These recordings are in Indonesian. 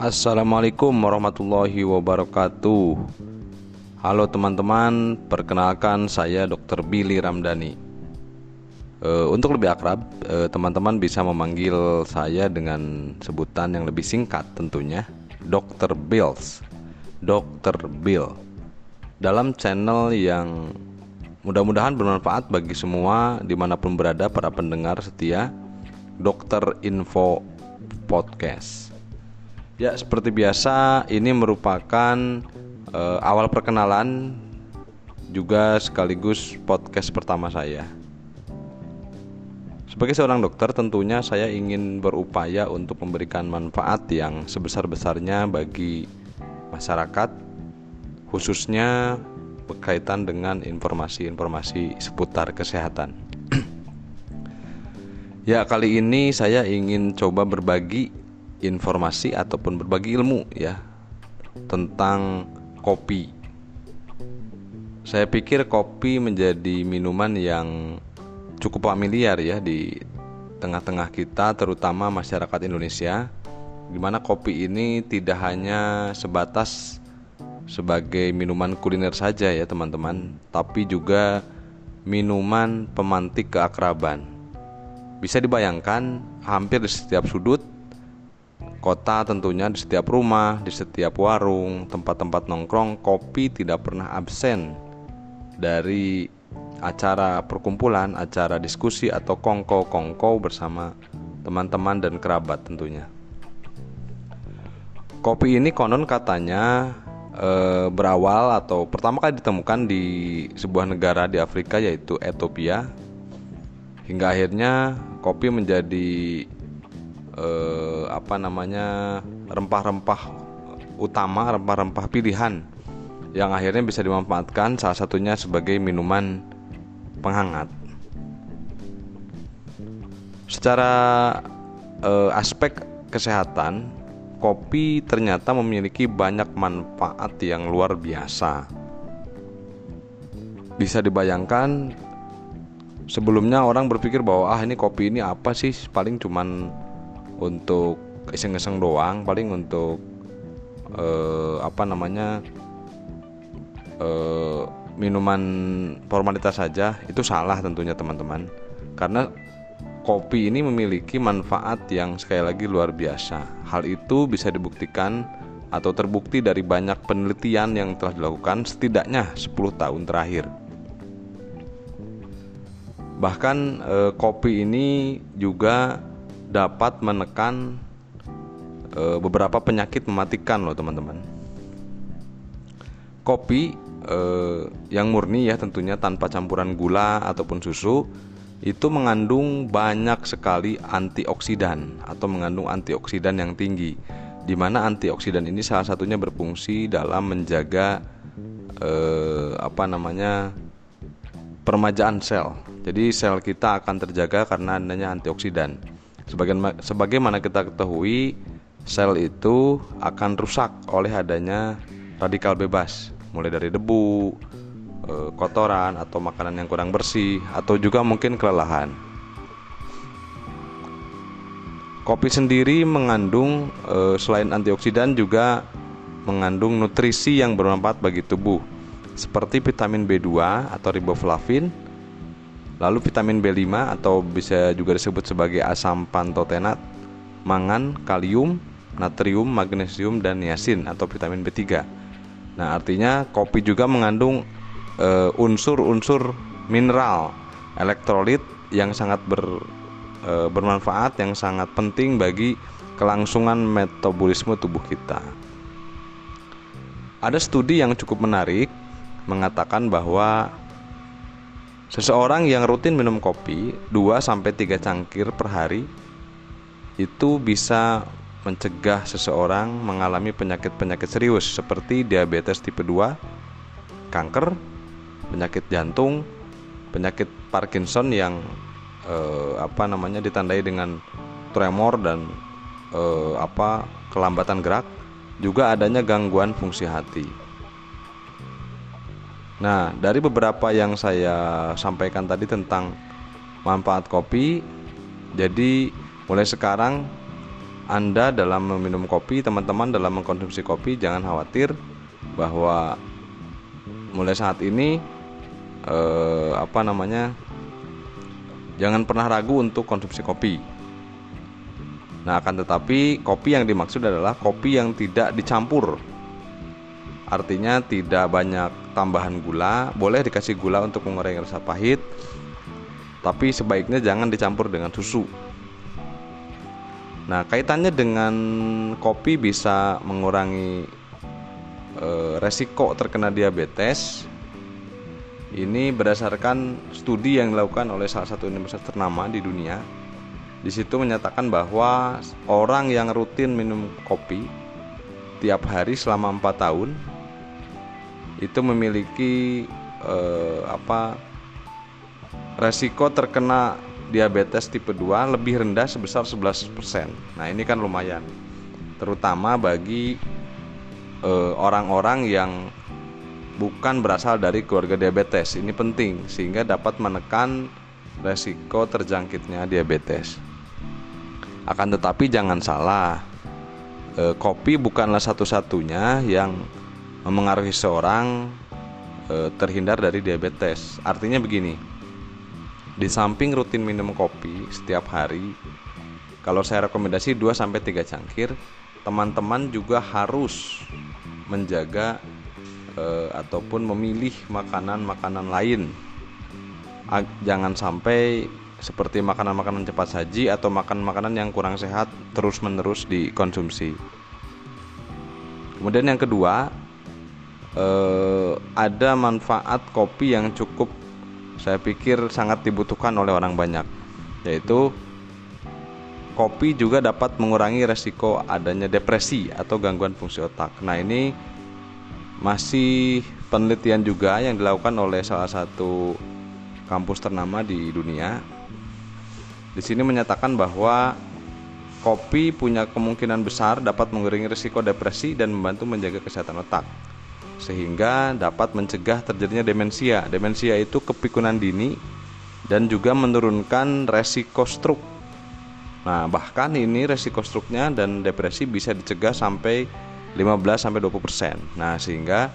Assalamualaikum warahmatullahi wabarakatuh. Halo teman-teman, perkenalkan saya Dr. Billy Ramdhani. E, untuk lebih akrab, e, teman-teman bisa memanggil saya dengan sebutan yang lebih singkat tentunya, Dr. Bills. Dr. Bill. Dalam channel yang mudah-mudahan bermanfaat bagi semua di mana pun berada para pendengar setia, Dokter Info Podcast. Ya, seperti biasa, ini merupakan uh, awal perkenalan juga sekaligus podcast pertama saya. Sebagai seorang dokter, tentunya saya ingin berupaya untuk memberikan manfaat yang sebesar-besarnya bagi masyarakat, khususnya berkaitan dengan informasi-informasi seputar kesehatan. ya, kali ini saya ingin coba berbagi informasi ataupun berbagi ilmu ya tentang kopi. Saya pikir kopi menjadi minuman yang cukup familiar ya di tengah-tengah kita terutama masyarakat Indonesia di mana kopi ini tidak hanya sebatas sebagai minuman kuliner saja ya teman-teman, tapi juga minuman pemantik keakraban. Bisa dibayangkan hampir di setiap sudut kota tentunya di setiap rumah, di setiap warung, tempat-tempat nongkrong, kopi tidak pernah absen dari acara perkumpulan, acara diskusi atau kongko-kongko bersama teman-teman dan kerabat tentunya. Kopi ini konon katanya e, berawal atau pertama kali ditemukan di sebuah negara di Afrika yaitu Ethiopia. Hingga akhirnya kopi menjadi eh, apa namanya rempah-rempah utama, rempah-rempah pilihan yang akhirnya bisa dimanfaatkan salah satunya sebagai minuman penghangat. Secara eh, aspek kesehatan, kopi ternyata memiliki banyak manfaat yang luar biasa. Bisa dibayangkan sebelumnya orang berpikir bahwa ah ini kopi ini apa sih paling cuman untuk iseng-iseng doang paling untuk uh, apa namanya uh, minuman formalitas saja itu salah tentunya teman-teman. Karena kopi ini memiliki manfaat yang sekali lagi luar biasa. Hal itu bisa dibuktikan atau terbukti dari banyak penelitian yang telah dilakukan setidaknya 10 tahun terakhir. Bahkan eh, kopi ini juga dapat menekan e, beberapa penyakit mematikan loh teman-teman. Kopi e, yang murni ya tentunya tanpa campuran gula ataupun susu itu mengandung banyak sekali antioksidan atau mengandung antioksidan yang tinggi di mana antioksidan ini salah satunya berfungsi dalam menjaga e, apa namanya permajaan sel. Jadi sel kita akan terjaga karena adanya antioksidan. Sebagaimana kita ketahui, sel itu akan rusak oleh adanya radikal bebas, mulai dari debu, eh, kotoran atau makanan yang kurang bersih, atau juga mungkin kelelahan. Kopi sendiri mengandung eh, selain antioksidan juga mengandung nutrisi yang bermanfaat bagi tubuh, seperti vitamin B2 atau riboflavin, Lalu vitamin B5 atau bisa juga disebut sebagai asam pantotenat, mangan, kalium, natrium, magnesium dan niacin atau vitamin B3. Nah, artinya kopi juga mengandung eh, unsur-unsur mineral, elektrolit yang sangat ber, uh, bermanfaat yang sangat penting bagi kelangsungan metabolisme tubuh kita. Ada studi yang cukup menarik mengatakan bahwa Seseorang yang rutin minum kopi 2 sampai 3 cangkir per hari itu bisa mencegah seseorang mengalami penyakit-penyakit serius seperti diabetes tipe 2, kanker, penyakit jantung, penyakit Parkinson yang eh, apa namanya ditandai dengan tremor dan eh, apa kelambatan gerak, juga adanya gangguan fungsi hati. Nah, dari beberapa yang saya sampaikan tadi tentang manfaat kopi, jadi mulai sekarang Anda dalam meminum kopi, teman-teman dalam mengkonsumsi kopi jangan khawatir bahwa mulai saat ini eh, apa namanya jangan pernah ragu untuk konsumsi kopi. Nah, akan tetapi kopi yang dimaksud adalah kopi yang tidak dicampur. Artinya tidak banyak tambahan gula, boleh dikasih gula untuk mengurangi rasa pahit, tapi sebaiknya jangan dicampur dengan susu. Nah, kaitannya dengan kopi bisa mengurangi e, resiko terkena diabetes. Ini berdasarkan studi yang dilakukan oleh salah satu universitas ternama di dunia. Di situ menyatakan bahwa orang yang rutin minum kopi tiap hari selama 4 tahun itu memiliki e, apa resiko terkena diabetes tipe 2 lebih rendah sebesar 11%. Nah, ini kan lumayan. Terutama bagi eh, orang-orang yang bukan berasal dari keluarga diabetes. Ini penting sehingga dapat menekan resiko terjangkitnya diabetes. Akan tetapi jangan salah. E, kopi bukanlah satu-satunya yang memengaruhi seorang e, terhindar dari diabetes. Artinya begini di samping rutin minum kopi setiap hari, kalau saya rekomendasi 2 sampai 3 cangkir, teman-teman juga harus menjaga eh, ataupun memilih makanan-makanan lain. Jangan sampai seperti makanan-makanan cepat saji atau makan makanan yang kurang sehat terus-menerus dikonsumsi. Kemudian yang kedua, eh, ada manfaat kopi yang cukup saya pikir sangat dibutuhkan oleh orang banyak, yaitu kopi juga dapat mengurangi resiko adanya depresi atau gangguan fungsi otak. Nah, ini masih penelitian juga yang dilakukan oleh salah satu kampus ternama di dunia. Di sini menyatakan bahwa kopi punya kemungkinan besar dapat mengurangi risiko depresi dan membantu menjaga kesehatan otak sehingga dapat mencegah terjadinya demensia. Demensia itu kepikunan dini dan juga menurunkan resiko stroke. Nah, bahkan ini resiko stroke-nya dan depresi bisa dicegah sampai 15 sampai 20%. Nah, sehingga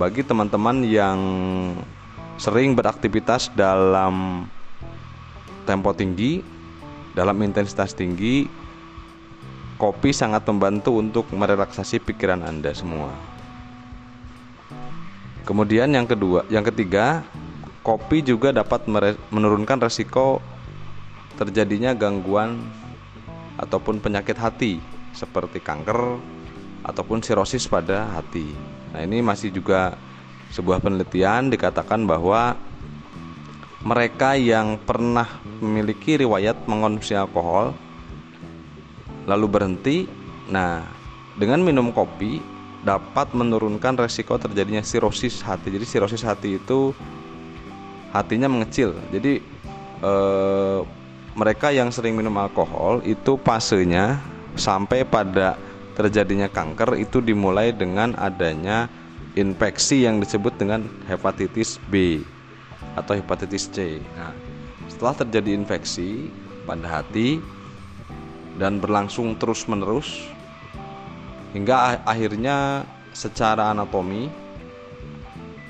bagi teman-teman yang sering beraktivitas dalam tempo tinggi, dalam intensitas tinggi, kopi sangat membantu untuk merelaksasi pikiran Anda semua. Kemudian yang kedua, yang ketiga, kopi juga dapat menurunkan resiko terjadinya gangguan ataupun penyakit hati seperti kanker ataupun sirosis pada hati. Nah, ini masih juga sebuah penelitian dikatakan bahwa mereka yang pernah memiliki riwayat mengonsumsi alkohol lalu berhenti, nah dengan minum kopi dapat menurunkan resiko terjadinya sirosis hati. Jadi sirosis hati itu hatinya mengecil. Jadi eh, mereka yang sering minum alkohol itu fasenya sampai pada terjadinya kanker itu dimulai dengan adanya infeksi yang disebut dengan hepatitis B atau hepatitis C. Nah, setelah terjadi infeksi pada hati dan berlangsung terus-menerus hingga akhirnya secara anatomi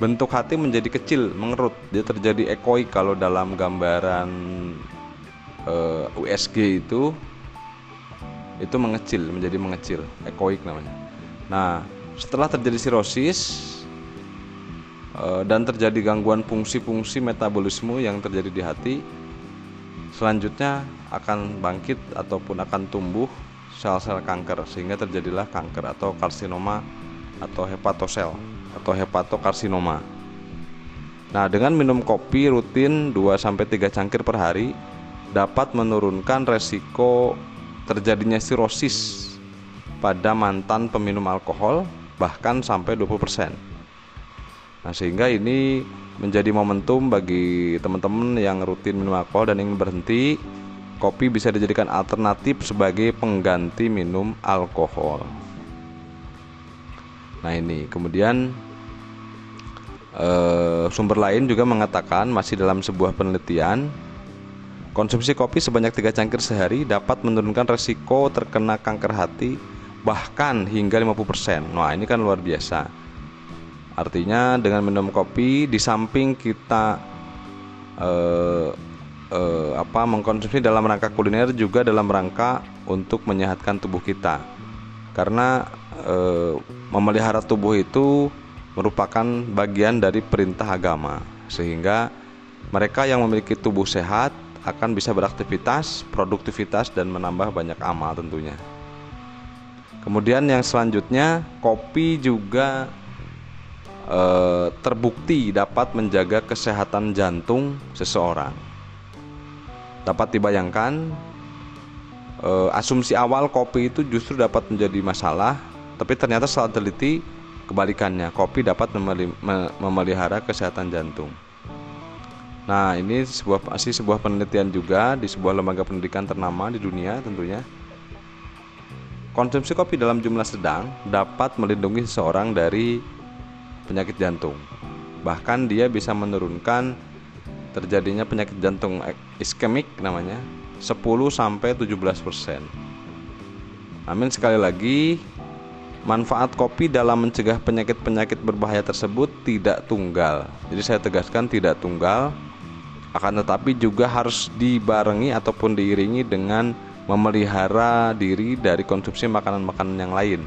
bentuk hati menjadi kecil, mengerut. Dia terjadi ekoik kalau dalam gambaran uh, eh, USG itu itu mengecil, menjadi mengecil, ekoik namanya. Nah, setelah terjadi sirosis uh, dan terjadi gangguan fungsi-fungsi metabolisme yang terjadi di hati, selanjutnya akan bangkit ataupun akan tumbuh sel-sel kanker sehingga terjadilah kanker atau karsinoma atau hepatosel atau hepatokarsinoma. Nah, dengan minum kopi rutin 2 sampai 3 cangkir per hari dapat menurunkan resiko terjadinya sirosis pada mantan peminum alkohol bahkan sampai 20%. Nah, sehingga ini menjadi momentum bagi teman-teman yang rutin minum alkohol dan ingin berhenti kopi bisa dijadikan alternatif sebagai pengganti minum alkohol. Nah ini kemudian eh, sumber lain juga mengatakan masih dalam sebuah penelitian Konsumsi kopi sebanyak 3 cangkir sehari dapat menurunkan resiko terkena kanker hati bahkan hingga 50%. Nah, ini kan luar biasa. Artinya dengan minum kopi di samping kita eh, eh, apa mengkonsumsi dalam rangka kuliner juga dalam rangka untuk menyehatkan tubuh kita. Karena eh, memelihara tubuh itu merupakan bagian dari perintah agama sehingga mereka yang memiliki tubuh sehat akan bisa beraktivitas, produktivitas dan menambah banyak amal tentunya. Kemudian yang selanjutnya kopi juga e, terbukti dapat menjaga kesehatan jantung seseorang. Dapat dibayangkan e, asumsi awal kopi itu justru dapat menjadi masalah, tapi ternyata setelah teliti kebalikannya, kopi dapat memelihara kesehatan jantung. Nah, ini sebuah pasti sebuah penelitian juga di sebuah lembaga pendidikan ternama di dunia tentunya. Konsumsi kopi dalam jumlah sedang dapat melindungi seseorang dari penyakit jantung. Bahkan dia bisa menurunkan terjadinya penyakit jantung iskemik namanya 10 sampai 17%. Amin sekali lagi manfaat kopi dalam mencegah penyakit-penyakit berbahaya tersebut tidak tunggal. Jadi saya tegaskan tidak tunggal akan tetapi juga harus dibarengi ataupun diiringi dengan memelihara diri dari konsumsi makanan-makanan yang lain.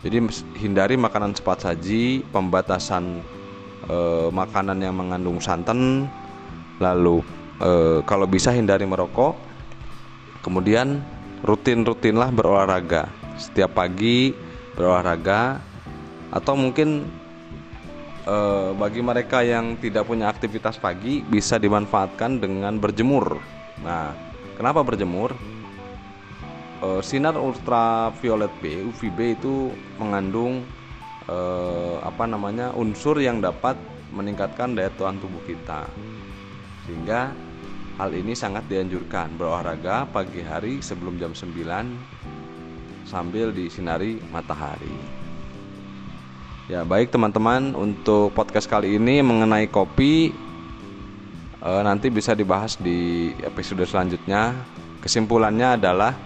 Jadi hindari makanan cepat saji, pembatasan e, makanan yang mengandung santan, lalu e, kalau bisa hindari merokok. Kemudian rutin-rutinlah berolahraga. Setiap pagi berolahraga atau mungkin e, bagi mereka yang tidak punya aktivitas pagi bisa dimanfaatkan dengan berjemur. Nah, kenapa berjemur? E, sinar ultraviolet B (UVB) itu mengandung e, apa namanya unsur yang dapat meningkatkan daya tahan tubuh kita. Sehingga hal ini sangat dianjurkan berolahraga pagi hari sebelum jam 9 sambil disinari matahari. Ya baik teman-teman untuk podcast kali ini mengenai kopi e, nanti bisa dibahas di episode selanjutnya. Kesimpulannya adalah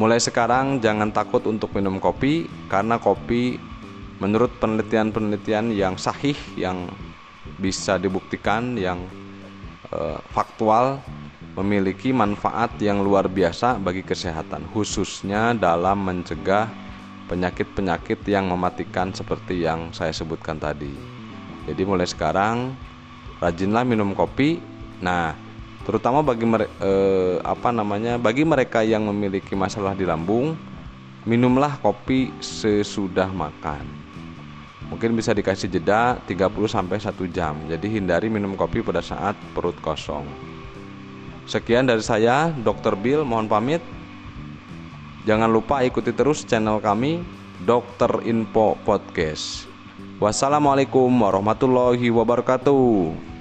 mulai sekarang jangan takut untuk minum kopi karena kopi menurut penelitian-penelitian yang sahih yang bisa dibuktikan yang e, faktual memiliki manfaat yang luar biasa bagi kesehatan khususnya dalam mencegah penyakit-penyakit yang mematikan seperti yang saya sebutkan tadi. Jadi mulai sekarang rajinlah minum kopi. Nah, terutama bagi eh, apa namanya? Bagi mereka yang memiliki masalah di lambung, minumlah kopi sesudah makan. Mungkin bisa dikasih jeda 30 sampai 1 jam. Jadi hindari minum kopi pada saat perut kosong. Sekian dari saya, Dr. Bill, mohon pamit. Jangan lupa ikuti terus channel kami Dokter Info Podcast. Wassalamualaikum warahmatullahi wabarakatuh.